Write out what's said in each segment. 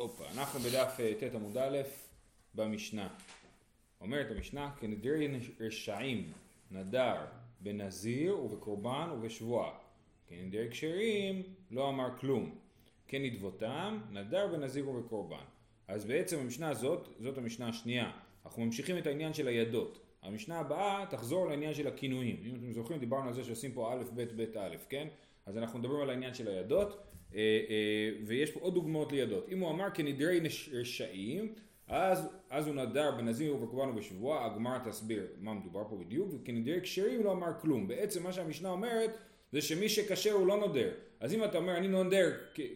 הופה, אנחנו בדף אה, ט' עמוד א' במשנה. אומרת המשנה, כנדרי רשעים נדר בנזיר ובקורבן ובשבועה. כנדרי כשרים לא אמר כלום. כנדבותם נדר בנזיר ובקורבן. אז בעצם המשנה הזאת, זאת המשנה השנייה. אנחנו ממשיכים את העניין של הידות. המשנה הבאה תחזור לעניין של הכינויים. אם אתם זוכרים דיברנו על זה שעושים פה א' ב' ב' א', כן? אז אנחנו מדברים על העניין של הידות. אה, אה, ויש פה עוד דוגמאות לידות. אם הוא אמר כנדרי רשעים, אז, אז הוא נדר בנזיר ובקורבן ובשבוע, הגמרא תסביר מה מדובר פה בדיוק, וכנדרי כשרים לא אמר כלום. בעצם מה שהמשנה אומרת זה שמי שכשר הוא לא נודר. אז אם אתה אומר אני נודר,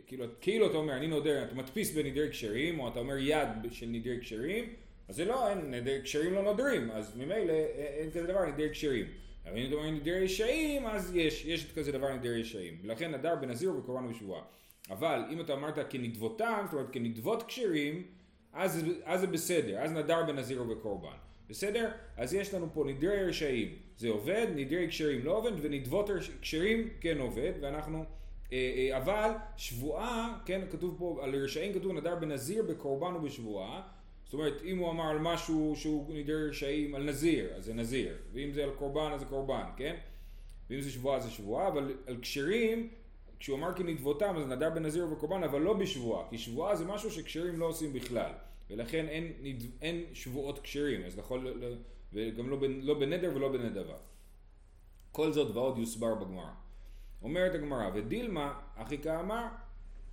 כאילו, כאילו אתה אומר אני נודר, אתה מדפיס בנדרי כשרים, או אתה אומר יד של נדרי כשרים, אז זה לא, אין, נדרי כשרים לא נודרים, אז ממילא אין כזה דבר נדרי כשרים. אתה אומר נדר ישעים, אז יש, יש כזה דבר נדר ישעים. ולכן נדר בנזיר ובקורבן ובשבועה. אבל אם אתה אמרת כנדבותם, זאת אומרת כנדבות כשרים, אז, אז זה בסדר, אז נדר בנזיר ובקורבן. בסדר? אז יש לנו פה נדרי רשעים, זה עובד, נדרי כשרים לא עובד, ונדבות כשרים כן עובד, ואנחנו... אה, אה, אבל שבועה, כן, כתוב פה, על רשעים כתוב נדר בנזיר, בקורבן ובשבועה, זאת אומרת, אם הוא אמר על משהו שהוא נדר רשעים, על נזיר, אז זה נזיר, ואם זה על קורבן, אז זה קורבן, כן? ואם זה שבועה, זה שבועה, אבל על כשרים, כשהוא אמר כנדבותם, אז נדר בנזיר ובקורבן, אבל לא בשבועה, כי שבועה זה משהו שכשרים לא עושים בכלל, ולכן אין, אין שבועות כשרים, אז יכול, וגם לא, לא בנדר ולא בנדבה. כל זאת ועוד יוסבר בגמרא. אומרת הגמרא, ודילמה, אחי כאמר,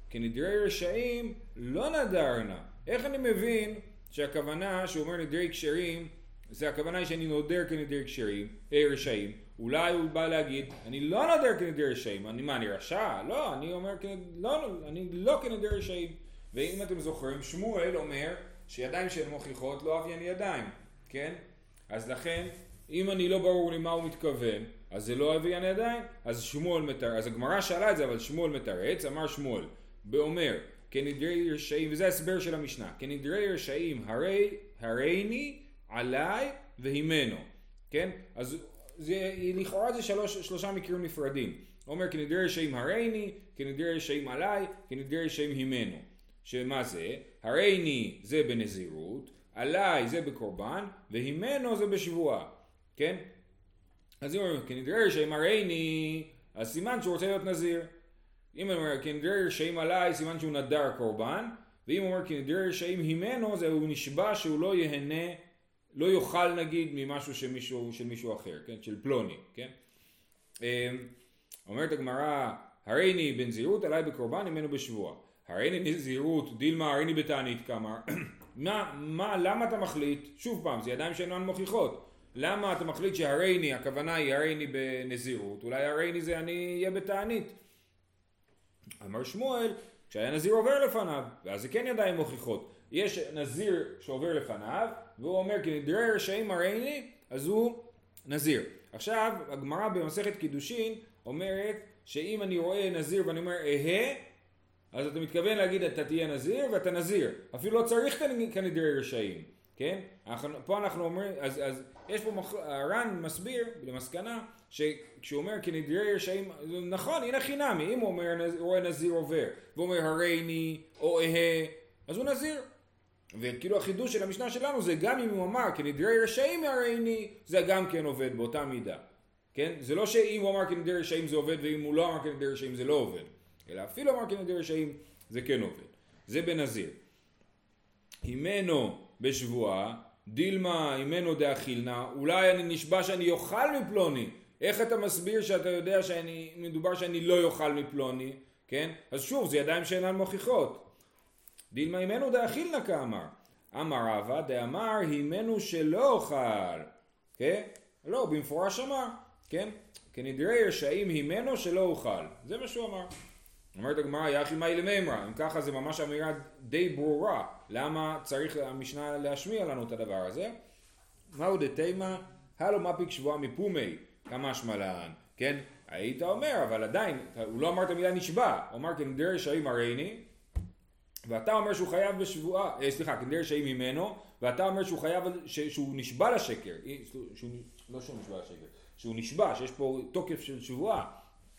כנדרי רשעים לא נדרנה. איך אני מבין שהכוונה שהוא אומר נדרי כשרים זה הכוונה היא שאני נודר כנדר כשרים, אה, רשעים, אולי הוא בא להגיד, אני לא נודר כנדר רשעים, אני מה, אני רשע? לא, אני אומר, לא, לא, אני לא כנדר רשעים. ואם אתם זוכרים, שמואל אומר שידיים שהן מוכיחות לא אביין ידיים, כן? אז לכן, אם אני לא ברור לי מה הוא מתכוון, אז זה לא אביין ידיים, אז שמואל מתרץ, אז הגמרא שאלה את זה, אבל שמואל מתרץ, אמר שמואל, ואומר, כנדרי רשעים, וזה ההסבר של המשנה, כנדרי רשעים הרי, הריני עליי והימנו, כן? אז זה, לכאורה זה שלוש, שלושה מקרים נפרדים. אומר כנדרי רשעים הריני, כנדרי רשעים עליי, כנדרי רשעים הימנו. שמה זה? הריני זה בנזירות, עליי זה בקורבן, והימנו זה בשבועה, כן? אז אם אומרים כנדרי רשעים הריני, אז סימן שהוא רוצה להיות נזיר. אם הוא אומר כנדרי רשעים עליי, סימן שהוא נדר קורבן, ואם הוא אומר כנדרי רשעים הימנו, זה הוא נשבע שהוא לא ייהנה, לא יאכל נגיד ממשהו של מישהו, של מישהו אחר, כן? של פלוני, כן? אמ, אומרת הגמרא, הריני בנזירות עליי בקורבן הימנו בשבוע. הריני נזירות, דילמה הריני בתענית כמה. מה, מה, למה אתה מחליט, שוב פעם, זה ידיים שאינן מוכיחות. למה אתה מחליט שהרייני, הכוונה היא הרייני בנזירות, אולי הרייני זה אני אהיה בתענית. אמר שמואל, כשהיה נזיר עובר לפניו, ואז זה כן ידיים מוכיחות. יש נזיר שעובר לפניו, והוא אומר כי נדרי רשעים מראיני, אז הוא נזיר. עכשיו, הגמרא במסכת קידושין אומרת שאם אני רואה נזיר ואני אומר אהה, אז אתה מתכוון להגיד אתה תהיה נזיר ואתה נזיר. אפילו לא צריך כנדרי רשעים, כן? אנחנו, פה אנחנו אומרים, אז, אז יש פה. הר"ן מסביר למסקנה שכשהוא אומר כנדרי רשעים, נכון, הנה חינמי, אם הוא אומר, רואה נזיר עובר, והוא אומר הריני או אהה, אז הוא נזיר. וכאילו החידוש של המשנה שלנו זה גם אם הוא אמר כנדרי רשעים הריני, זה גם כן עובד באותה מידה. כן? זה לא שאם הוא אמר כנדרי רשעים זה עובד ואם הוא לא אמר כנדרי רשעים זה לא עובד. אלא אפילו אמר כנדרי רשעים זה כן עובד. זה בנזיר. הימנו בשבועה, דילמה הימנו דאכילנה, אולי אני נשבע שאני אוכל מפלוני. איך אתה מסביר שאתה יודע שאני, מדובר שאני לא אוכל מפלוני, כן? אז שוב, זה ידיים שאינן מוכיחות. דילמה הימנו דאכילנה כאמר. אמר רבא דאמר הימנו שלא אוכל. כן? לא, במפורש אמר, כן? כנדרי רשעים הימנו שלא אוכל. זה מה שהוא אמר. אומרת הגמרא, יחי מאי למימרא, אם ככה זה ממש אמירה די ברורה, למה צריך המשנה להשמיע לנו את הדבר הזה? מהו דתימה, הלו מפיק שבועה מפומי, כמה שמלן, כן? היית אומר, אבל עדיין, הוא לא אמר את המילה נשבע, הוא אמר כנדר רשעים הריני, ואתה אומר שהוא חייב בשבועה, אה, סליחה, כנדר רשעים ממנו, ואתה אומר שהוא חייב, ש, שהוא נשבע לשקר, אה, שהוא, לא שהוא נשבע לשקר, שהוא נשבע, שיש פה תוקף של שבועה,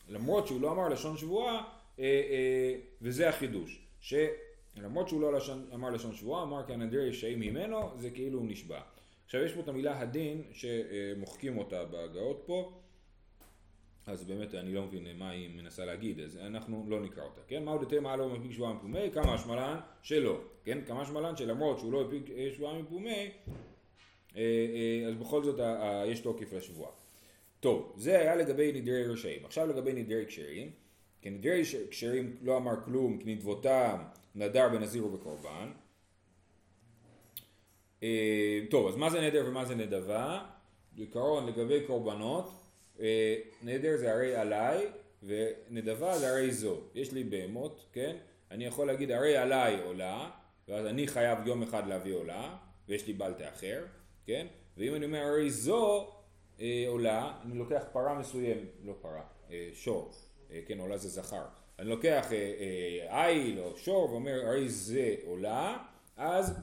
למרות שהוא לא אמר לשון שבועה, אה, אה, וזה החידוש, ש... למרות שהוא לא לשון, אמר לשון שבועה, אמר כי הנדר ישעים ממנו, זה כאילו הוא נשבע. עכשיו יש פה את המילה הדין שמוחקים אותה בהגאות פה, אז באמת אני לא מבין מה היא מנסה להגיד, אז אנחנו לא נקרא אותה, כן? מהו דתי מעלו מפיק שבועה מפומי, כמה השמלן שלא, כן? כמה השמלן שלמרות שהוא לא הפיק שבועה מפומי, אה, אה, אז בכל זאת יש תוקף לשבועה. טוב, זה היה לגבי נדרי רשעים. עכשיו לגבי נדרי כשרים. כי נדרי כשרים לא אמר כלום, כי נדבותם נדר בנזיר ובקורבן. אה, טוב, אז מה זה נדר ומה זה נדבה? בעיקרון לגבי קורבנות, אה, נדר זה הרי עליי ונדבה זה הרי זו. יש לי בהמות, כן? אני יכול להגיד הרי עליי עולה, ואז אני חייב יום אחד להביא עולה, ויש לי בלטה אחר, כן? ואם אני אומר הרי זו אה, עולה, אני לוקח פרה מסוים, לא פרה, אה, שור, אה, כן עולה זה זכר, אני לוקח איל או שור ואומר הרי זה עולה, אז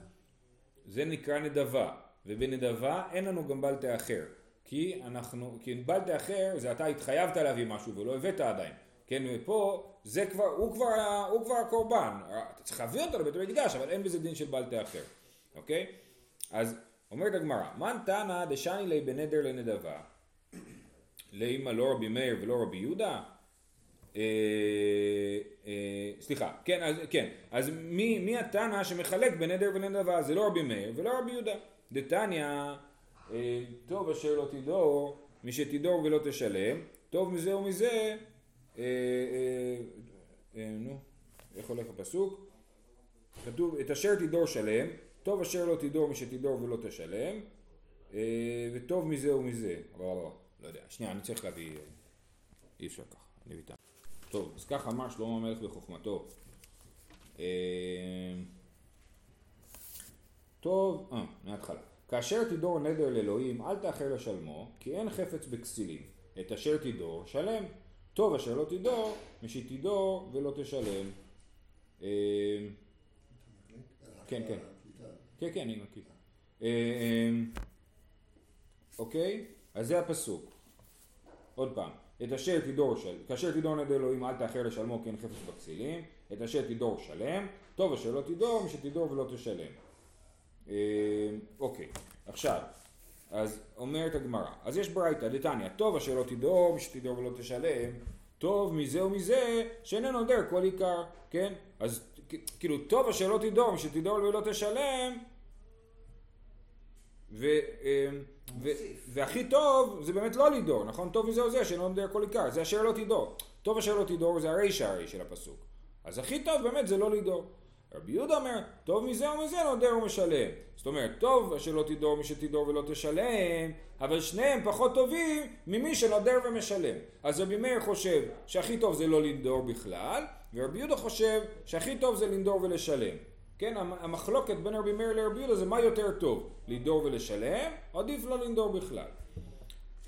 זה נקרא נדבה, ובנדבה אין לנו גם בלטה אחר, כי אנחנו, כי בלטה אחר זה אתה התחייבת להביא משהו ולא הבאת עדיין, כן, ופה זה כבר, הוא כבר, הוא כבר הקורבן, אתה צריך להביא אותו לבית המקדש, אבל אין בזה דין של בלטה אחר, אוקיי? אז אומרת הגמרא, מן תנא דשני לי בנדר לנדבה, לאמא לא רבי מאיר ולא רבי יהודה? אה, אה, סליחה, כן, אז, כן, אז מי, מי התנא שמחלק בנדר ולנדבה? זה לא רבי מאיר ולא רבי יהודה. דתניא, אה, טוב אשר לא תדור, מי שתדור ולא תשלם, טוב מזה ומזה, נו, איך הולך הפסוק? כתוב, את אשר תדור שלם, טוב אשר לא תדור מי שתדור ולא תשלם, וטוב מזה ומזה. לא, יודע. שנייה, אני צריך להביא... אי אפשר ככה, אני אביא טוב, אז כך אמר שלמה המלך בחוכמתו. אה, טוב, אה, מההתחלה. כאשר תדור נדר לאלוהים, אל תאחר לשלמו, כי אין חפץ בכסילים. את אשר תדור, שלם. טוב אשר לא תדור, מי שתדור ולא תשלם. כן, כן. כן, כן, אני מכיר. אה, אוקיי? אז זה הפסוק. עוד פעם. את אשר תדור של... כאשר תדור נדר אלוהים אל תאחר לשלמו כי אין חפץ בכסילים. את אשר תדור שלם. טוב אשר לא תדור, מי שתדור ולא תשלם. אה, אוקיי. עכשיו. אז אומרת הגמרא. אז יש ברייתא דתניא. טוב אשר לא תדור, מי שתדור ולא תשלם. טוב מזה ומזה שאיננו נודר כל עיקר. כן? אז כאילו טוב אשר לא תדור, מי שתדור ולא תשלם, ו, אמ, ו, והכי טוב זה באמת לא לדור, נכון? טוב מזה או זה שאינו נודר כל עיקר, זה אשר לא תדור. טוב אשר לא תדור זה הרישא הרי של הפסוק. אז הכי טוב באמת זה לא לדור. רבי יהודה אומר, טוב מזה ומזה נודר ומשלם. זאת אומרת, טוב אשר לא תדור מי שתדור ולא תשלם, אבל שניהם פחות טובים ממי שנודר ומשלם. אז רבי מאיר חושב שהכי טוב זה לא לנדור בכלל, ורבי יהודה חושב שהכי טוב זה לנדור ולשלם. כן, המחלוקת בין רבי מאיר לרבי יהודה זה מה יותר טוב, לנדור ולשלם, עדיף לא לנדור בכלל.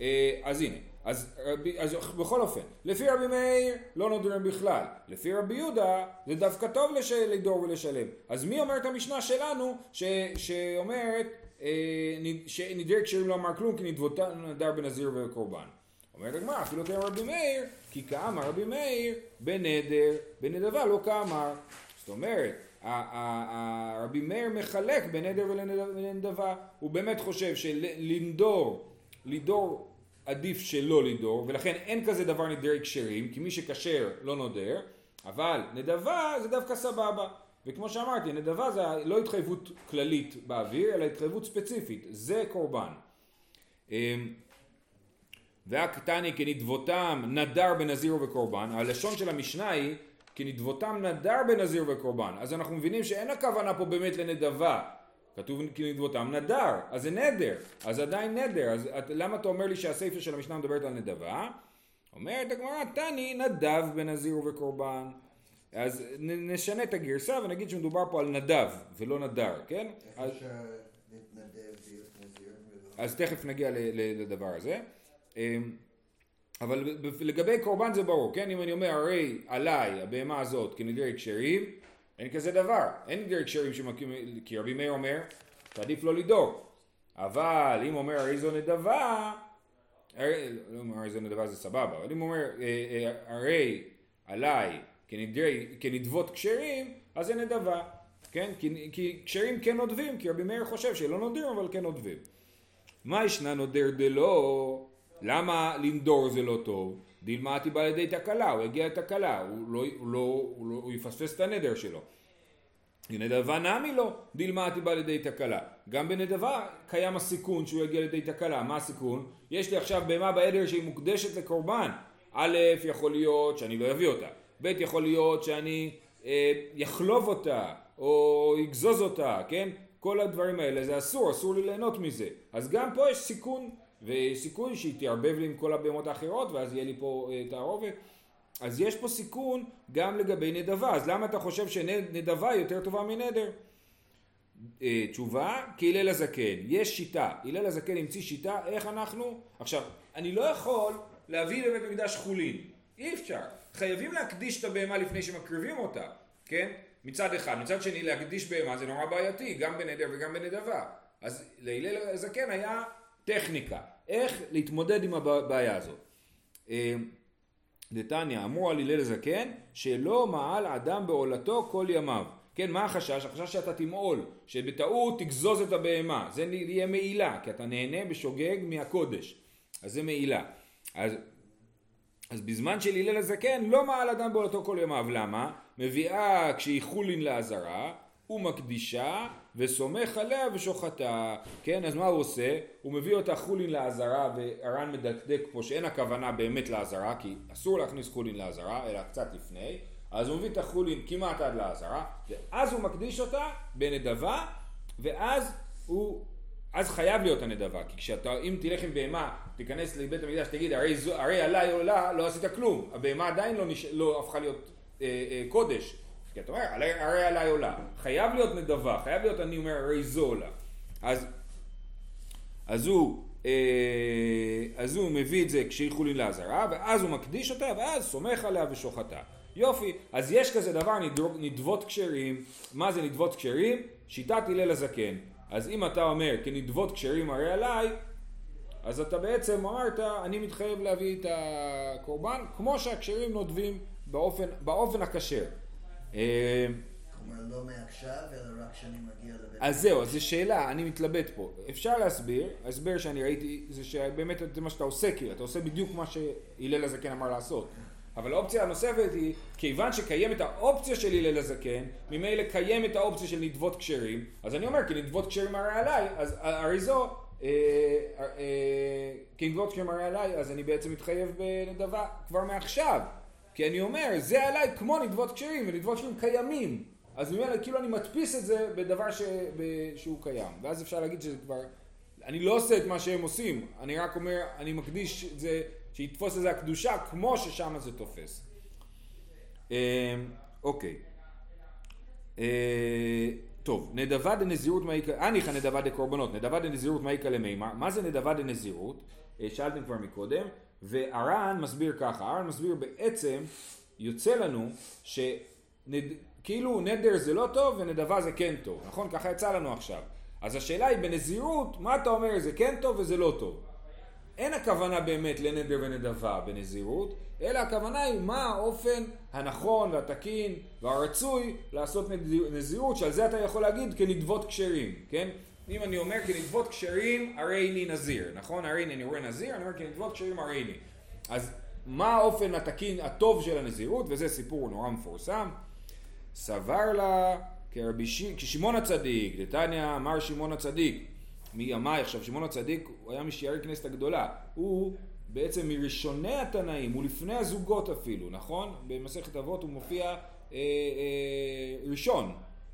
אה, אז הנה, אז, רבי, אז בכל אופן, לפי רבי מאיר לא נודרים בכלל, לפי רבי יהודה זה דווקא טוב לש, לדור ולשלם. אז מי אומר את המשנה שלנו ש, שאומרת אה, שנדרי כשרים לא אמר כלום כי נדבותה נדר בנזיר ובקורבן? אומרת הגמרא, אפילו כאמר רבי מאיר, כי כאמר רבי מאיר בנדר, בנדבה לא כאמר. זאת אומרת, רבי מאיר מחלק בנדר ולנדבה. הוא באמת חושב שלנדור, לדור עדיף שלא לדור, ולכן אין כזה דבר נדרי כשרים, כי מי שכשר לא נודר, אבל נדבה זה דווקא סבבה. וכמו שאמרתי, נדבה זה לא התחייבות כללית באוויר, אלא התחייבות ספציפית, זה קורבן. אמ, והקטני כנדבותם נדר בנזיר ובקורבן, הלשון של המשנה היא כנדבותם נדר בנזיר ובקורבן, אז אנחנו מבינים שאין הכוונה פה באמת לנדבה, כתוב כנדבותם נדר, אז זה נדר, אז עדיין נדר, אז את, למה אתה אומר לי שהסיפא של המשנה מדברת על נדבה? אומרת הגמרא, תני נדב בנזיר ובקורבן. אז נשנה את הגרסה ונגיד שמדובר פה על נדב ולא נדר, כן? אז, אז תכף נגיע לדבר הזה. אבל לגבי קורבן זה ברור, כן? אם אני אומר הרי עליי הבהמה הזאת כנדרי כשרים, אין כזה דבר, אין נדרי כשרים שמקים, כי רבי מאיר אומר, תעדיף לא לדאוג. אבל אם אומר הרי זו נדבה, הרי, לא אומר הרי זו נדבה זה סבבה, אבל אם אומר אה, אה, הרי עליי כנדרי, כנדבות כשרים, אז זה נדבה, כן? כי, כי כשרים כן נודבים, כי רבי מאיר חושב שלא נודרים אבל כן נודבים. מה ישנה נודר דלא? למה לנדור זה לא טוב? דילמתי בא לידי תקלה, הוא יגיע לתקלה, הוא, לא, הוא, לא, הוא, לא, הוא יפספס את הנדר שלו. נדבה נמי לו, דילמתי בא לידי תקלה. גם בנדבה קיים הסיכון שהוא יגיע לידי תקלה. מה הסיכון? יש לי עכשיו בהמה בעדר שהיא מוקדשת לקורבן. א', יכול להיות שאני לא אביא אותה. ב', יכול להיות שאני אה, יחלוב אותה, או יגזוז אותה, כן? כל הדברים האלה זה אסור, אסור לי ליהנות מזה. אז גם פה יש סיכון, וסיכוי שהיא תערבב לי עם כל הבהמות האחרות, ואז יהיה לי פה אה, תערובת. אז יש פה סיכון גם לגבי נדבה, אז למה אתה חושב שנדבה יותר טובה מנדר? אה, תשובה, כי הלל הזקן, יש שיטה, הלל הזקן המציא שיטה איך אנחנו, עכשיו, אני לא יכול להביא לבית המקדש חולין, אי אפשר, חייבים להקדיש את הבהמה לפני שמקריבים אותה, כן? מצד אחד, מצד שני להקדיש בהמה זה נורא בעייתי, גם בנדר וגם בנדבה, אז להלל הזקן היה טכניקה, איך להתמודד עם הבעיה הזאת. אה, דתניא אמור על הלל זקן שלא מעל אדם בעולתו כל ימיו. כן, מה החשש? החשש שאתה תמעול, שבטעות תגזוז את הבהמה, זה יהיה מעילה, כי אתה נהנה בשוגג מהקודש, אז זה מעילה. אז, אז בזמן של הלל הזקן לא מעל אדם בעולתו כל ימיו, למה? מביאה כשהיא חולין לעזרה, ומקדישה וסומך עליה ושוחטה. כן, אז מה הוא עושה? הוא מביא אותה חולין לעזרה, והר"ן מדקדק פה שאין הכוונה באמת לעזרה, כי אסור להכניס חולין לעזרה, אלא קצת לפני. אז הוא מביא את החולין כמעט עד לעזרה, ואז הוא מקדיש אותה בנדבה, ואז הוא, אז חייב להיות הנדבה, כי כשאתה, אם תלך עם בהמה, תיכנס לבית המקדש, תגיד, הרי, הרי עליי עולה, לא עשית כלום, הבהמה עדיין לא, נש... לא הפכה להיות אה, אה, קודש, כי אתה אומר, הרי, עליי עולה. חייב להיות נדבה, חייב להיות, אני אומר, הרי זו עולה. אז, אז הוא, אה, אז הוא מביא את זה כשהיא חולין לעזרה, ואז הוא מקדיש אותה, ואז סומך עליה ושוחטה. יופי, אז יש כזה דבר נדבות כשרים, מה זה נדבות כשרים? שיטת הלל הזקן. אז אם אתה אומר כנדבות כשרים הרי עליי, אז אתה בעצם אמרת, אני מתחייב להביא את הקורבן כמו שהכשרים נודבים באופן הכשר. אה, כלומר לא מעכשיו, אלא רק כשאני מגיע לבית... אז זהו, אז זו שאלה, אני מתלבט פה. אפשר להסביר, ההסבר שאני ראיתי זה שבאמת זה מה שאתה עושה, כאילו, אתה עושה בדיוק מה שהלל הזקן אמר לעשות. אבל האופציה הנוספת היא, כיוון שקיימת האופציה של הלל הזקן, ממילא קיימת האופציה של נדבות כשרים, אז אני אומר, כי נדבות כשרים הרי עליי, אז הרי זו, אה, אה, כי נדבות כשרים הרי עליי, אז אני בעצם מתחייב בנדבה כבר מעכשיו. כי אני אומר, זה עליי כמו נדבות כשרים, ונדבות כשרים קיימים. אז ממילא כאילו אני מדפיס את זה בדבר ש... שהוא קיים. ואז אפשר להגיד שזה כבר... אני לא עושה את מה שהם עושים, אני רק אומר, אני מקדיש את זה, שיתפוס את זה הקדושה כמו ששם זה תופס. אה, אוקיי. אה, טוב, נדבה דנזירות מאיקה, אניחא נדבה דקורבנות, נדבה דנזירות מאיקה למימר, מה זה נדבה דנזירות? אה, שאלתם כבר מקודם, והר"ן מסביר ככה, הר"ן מסביר בעצם, יוצא לנו שכאילו נדר זה לא טוב ונדבה זה כן טוב, נכון? ככה יצא לנו עכשיו. אז השאלה היא בנזירות, מה אתה אומר זה כן טוב וזה לא טוב? אין הכוונה באמת לנדר ונדבה בנזירות, אלא הכוונה היא מה האופן הנכון והתקין והרצוי לעשות נזירות, שעל זה אתה יכול להגיד כנדבות כשרים, כן? אם אני אומר כנדבות כשרים הרי אני נזיר, נכון? הרי אני רואה נזיר, אני אומר כנדבות כשרים הרי אני. אז מה האופן התקין הטוב של הנזירות, וזה סיפור נורא מפורסם. סבר לה כרבי ש... כשמעון הצדיק, דתניא אמר שמעון הצדיק, מימיי, עכשיו שמעון הצדיק הוא היה משיירי כנסת הגדולה, הוא בעצם מראשוני התנאים, הוא לפני הזוגות אפילו, נכון? במסכת אבות הוא מופיע אה, אה, ראשון,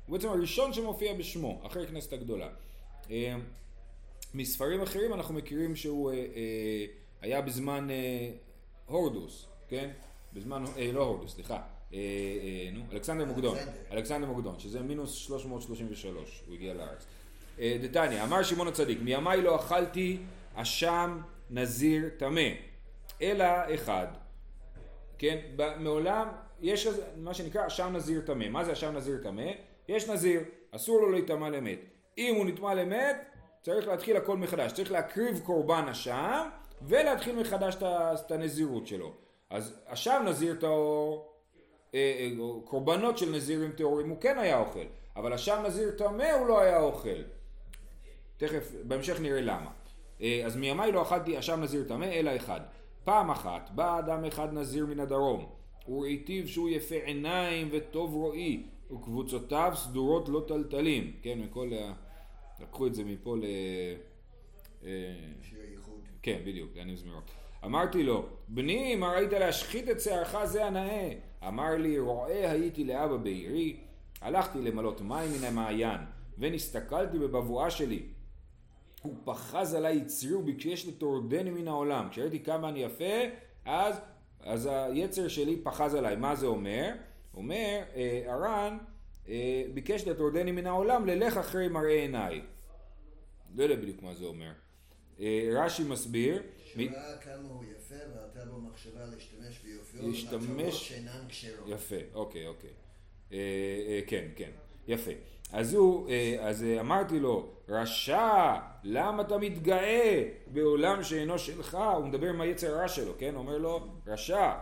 הוא בעצם הראשון שמופיע בשמו, אחרי כנסת הגדולה. אה, מספרים אחרים אנחנו מכירים שהוא אה, אה, היה בזמן הורדוס, כן? בזמן, לא הורדוס, סליחה, נו, אלכסנדר מוקדון, אלכסנדר מוקדון, שזה מינוס 333, הוא הגיע לארץ. דתניא, אמר שמעון הצדיק, מימיי לא אכלתי אשם נזיר טמא, אלא אחד. כן, מעולם יש מה שנקרא אשם נזיר טמא. מה זה אשם נזיר טמא? יש נזיר, אסור לו להיטמע למת. אם הוא נטמע למת, צריך להתחיל הכל מחדש. צריך להקריב קורבן אשם, ולהתחיל מחדש את הנזירות שלו. אז אשם נזיר טהור, אה, אה, קורבנות של נזירים טהורים הוא כן היה אוכל, אבל אשם נזיר טמא הוא לא היה אוכל. תכף, בהמשך נראה למה. אה, אז מימיי לא אכלתי אשם נזיר טמא אלא אחד. פעם אחת בא אדם אחד נזיר מן הדרום, וראיתיו שהוא יפה עיניים וטוב רואי, וקבוצותיו סדורות לא טלטלים. כן, מכל ה... לקחו את זה מפה ל... אה, שיר ייחוד. כן, בדיוק, אני זמירות. אמרתי לו, בני, מה ראית להשחית את שערך זה הנאה? אמר לי, רועה הייתי לאבא בעירי, הלכתי למלות מים מן המעיין, ונסתכלתי בבבואה שלי. הוא פחז עליי יצרי וביקש לטורדני מן העולם. כשראיתי כמה אני יפה, אז, אז היצר שלי פחז עליי. מה זה אומר? אומר, אה, הר"ן אה, ביקש לטורדני מן העולם, ללך אחרי מראה עיניי. לא יודע בדיוק מה זה אומר. אה, רש"י מסביר, מ- שראה כמה הוא יפה ועלתה בו מחשבה להשתמש ביופיו להשתמש- שאינן כשרות. יפה, אוקיי, אוקיי. אה, אה, כן, כן, יפה. אז הוא, אה, אז אה, אמרתי לו, רשע, למה אתה מתגאה בעולם שאינו שלך? הוא מדבר עם היצר הרע שלו, כן? אומר לו, רשע.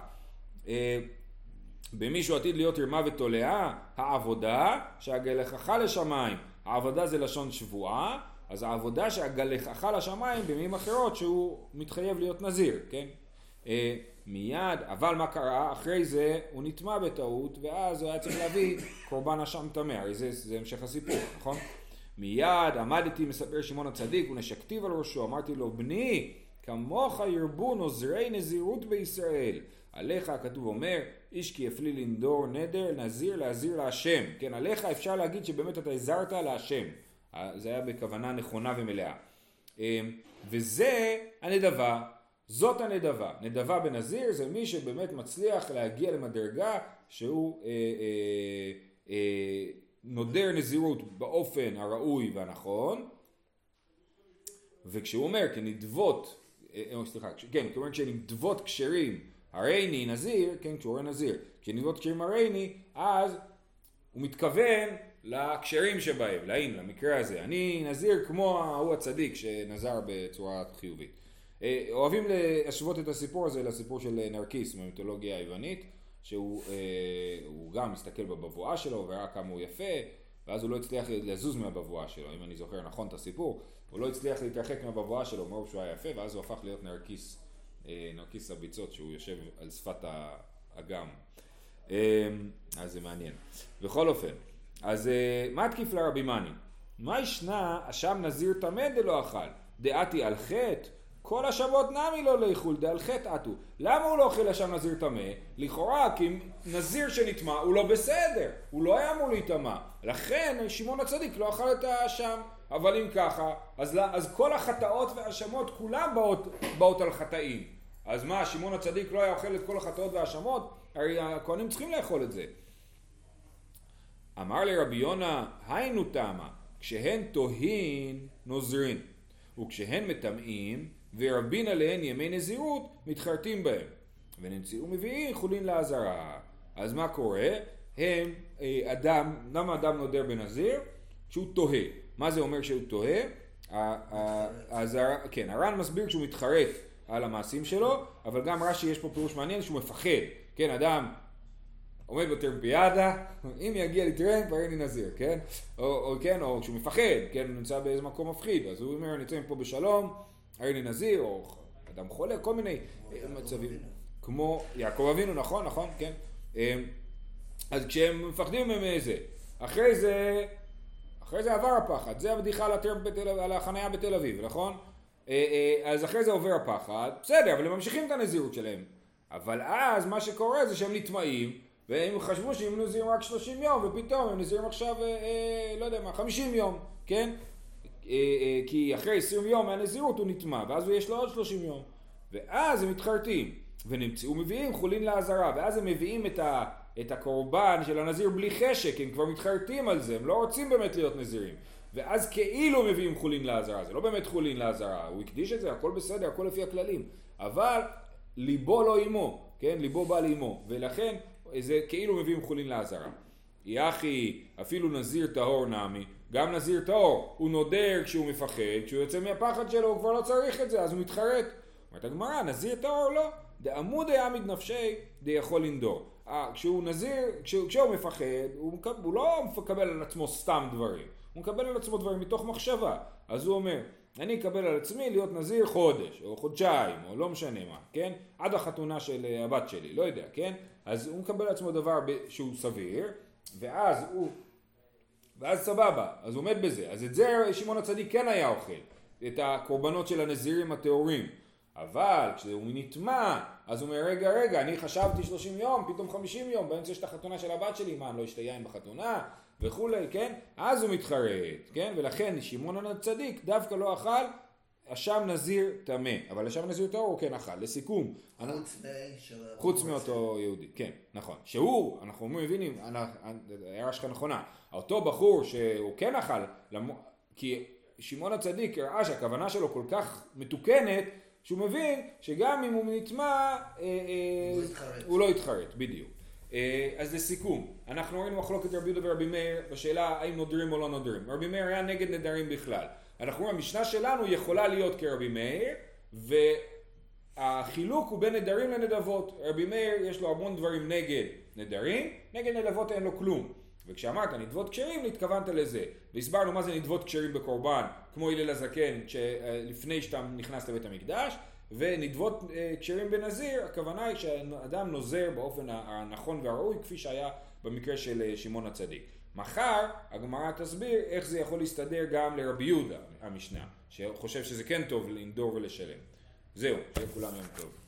במישהו עתיד להיות רמה ותולעה, העבודה שהגלחך לשמיים. העבודה זה לשון שבועה, אז העבודה שהגלחך לשמיים במילים אחרות שהוא מתחייב להיות נזיר, כן? אה, מיד, אבל מה קרה? אחרי זה הוא נטמע בטעות, ואז הוא היה צריך להביא קורבן אשם טמא, הרי זה, זה המשך הסיפור, נכון? מיד עמדתי מספר שמעון הצדיק ונשקתיו על ראשו, אמרתי לו, בני, כמוך ירבו נוזרי נזירות בישראל. עליך הכתוב אומר, איש כי יפלי לנדור נדר, נזיר להזיר להשם. כן, עליך אפשר להגיד שבאמת אתה הזרת להשם. אה, זה היה בכוונה נכונה ומלאה. אה, וזה הנדבה, זאת הנדבה. נדבה בנזיר זה מי שבאמת מצליח להגיע למדרגה שהוא אה, אה, אה, נודר נזירות באופן הראוי והנכון, וכשהוא אומר כנדבות, אה, אה, סליחה, כן, כלומר כשנדבות כשרים הריני נזיר, כן, כשהוא אומר נזיר, כשנדבות כשרים הריני, אז הוא מתכוון לכשרים שבהם, לאין, למקרה הזה. אני נזיר כמו ההוא הצדיק שנזר בצורה חיובית. אה, אוהבים להשוות את הסיפור הזה לסיפור של נרקיס מהמיתולוגיה היוונית, שהוא אה, גם מסתכל בבבואה שלו וראה כמה הוא יפה, ואז הוא לא הצליח לזוז מהבבואה שלו, אם אני זוכר נכון את הסיפור, הוא לא הצליח להתרחק מהבבואה שלו מרוב שהוא היה יפה, ואז הוא הפך להיות נרקיס, נרקיס הביצות, שהוא יושב על שפת האגם. אה, אז זה מעניין. בכל אופן, אז אה, מה תקיף לרבי מאני? מה ישנה אשם נזיר טמא דלא אכל? דעתי על חטא? כל השבות נמי לא לאכול דעל חטא עטו. למה הוא לא אוכל אשם נזיר טמא? לכאורה כי נזיר שנטמע הוא לא בסדר, הוא לא היה אמור להיטמע. לכן שמעון הצדיק לא אכל את האשם. אבל אם ככה, אז, אז כל החטאות והאשמות כולם באות, באות על חטאים. אז מה, שמעון הצדיק לא היה אוכל את כל החטאות והאשמות? הרי הכהנים צריכים לאכול את זה. אמר לרבי יונה, היינו תמה, כשהן תוהין נוזרין, וכשהן מטמאים, ורבין עליהן ימי נזירות, מתחרטים בהם. ונמצאו מביאים חולין לעזרה. אז מה קורה? הם, אה, אדם, למה אדם נודר בנזיר? כשהוא תוהה. מה זה אומר שהוא תוהה? אז כן, הר"ן מסביר שהוא מתחרט על המעשים שלו, אבל גם רש"י יש פה פירוש מעניין שהוא מפחד. כן, אדם עומד בטרמפיאדה, אם יגיע לי טרמפ הרי אני נזיר, כן? או, או כן, או כשהוא מפחד, כן, הוא נמצא באיזה מקום מפחיד, אז הוא אומר אני יוצא מפה בשלום, הרי אני נזיר, או אדם חולה, כל מיני אה, מצבים. כמו יעקב אבינו, נכון, נכון, כן. אה, אז כשהם מפחדים מהם איזה, אחרי זה, אחרי זה עבר הפחד, זה הבדיחה על, הטרמפ על החנייה בתל אביב, נכון? אה, אה, אז אחרי זה עובר הפחד, בסדר, אבל הם ממשיכים את הנזירות שלהם. אבל אז מה שקורה זה שהם נטמעים, והם חשבו שהם נזירים רק 30 יום, ופתאום הם נזירים עכשיו, אה, אה, לא יודע מה, 50 יום, כן? אה, אה, כי אחרי 20 יום מהנזירות הוא נטמע, ואז יש לו עוד 30 יום. ואז הם מתחרטים, ונמצאו מביאים חולין לעזרה, ואז הם מביאים את, ה, את הקורבן של הנזיר בלי חשק, הם כבר מתחרטים על זה, הם לא רוצים באמת להיות נזירים. ואז כאילו מביאים חולין לעזרה, זה לא באמת חולין לעזרה, הוא הקדיש את זה, הכל בסדר, הכל לפי הכללים. אבל ליבו לא עמו, כן? ליבו בא לעמו, ולכן זה כאילו מביאים חולין לעזרה. יחי, אפילו נזיר טהור נמי, גם נזיר טהור, הוא נודר כשהוא מפחד, כשהוא יוצא מהפחד שלו הוא כבר לא צריך את זה, אז הוא מתחרט. אומרת הגמרא, נזיר טהור לא, דעמוד יעמיד נפשי דיכול לנדור. אה, כשהוא נזיר, כשהוא, כשהוא מפחד, הוא, הוא לא מקבל על עצמו סתם דברים, הוא מקבל על עצמו דברים מתוך מחשבה. אז הוא אומר, אני אקבל על עצמי להיות נזיר חודש, או חודשיים, או לא משנה מה, כן? עד החתונה של אה, הבת שלי, לא יודע, כן? אז הוא מקבל על עצמו דבר שהוא סביר, ואז הוא, ואז סבבה, אז הוא עומד בזה. אז את זה שמעון הצדיק כן היה אוכל, את הקורבנות של הנזירים הטהורים. אבל כשהוא נטמע, אז הוא אומר, רגע, רגע, אני חשבתי 30 יום, פתאום 50 יום, באמצע יש את החתונה של הבת שלי, מה, אני לא אשתה יין בחתונה? וכולי, כן? אז הוא מתחרט, כן? ולכן שמעון הצדיק דווקא לא אכל אשם נזיר טמא, אבל אשם נזיר טהור הוא כן אכל. לסיכום, חוץ. חוץ מאותו יהודי, כן, נכון. שהוא, אנחנו מבינים, ההערה שלך נכונה, אותו בחור שהוא כן אכל, כי שמעון הצדיק הראה שהכוונה שלו כל כך מתוקנת, שהוא מבין שגם אם הוא נטמע, אה, אה, הוא לא יתחרט, בדיוק. אה, אז לסיכום, אנחנו ראינו מחלוקת רבי יהודה ורבי מאיר בשאלה האם נודרים או לא נודרים. רבי מאיר היה נגד נדרים בכלל. אנחנו רואים, המשנה שלנו יכולה להיות כרבי מאיר, והחילוק הוא בין נדרים לנדבות. רבי מאיר יש לו המון דברים נגד נדרים, נגד נדבות אין לו כלום. וכשאמרת נדבות כשרים, התכוונת לזה. והסברנו מה זה נדבות כשרים בקורבן, כמו הלל הזקן, לפני שאתה נכנס לבית המקדש, ונדבות אה, כשרים בנזיר, הכוונה היא שאדם נוזר באופן הנכון והראוי, כפי שהיה במקרה של אה, שמעון הצדיק. מחר הגמרא תסביר איך זה יכול להסתדר גם לרבי יהודה, המשנה, שחושב שזה כן טוב לנדור ולשלם. זהו, שיהיה כולם יום טוב.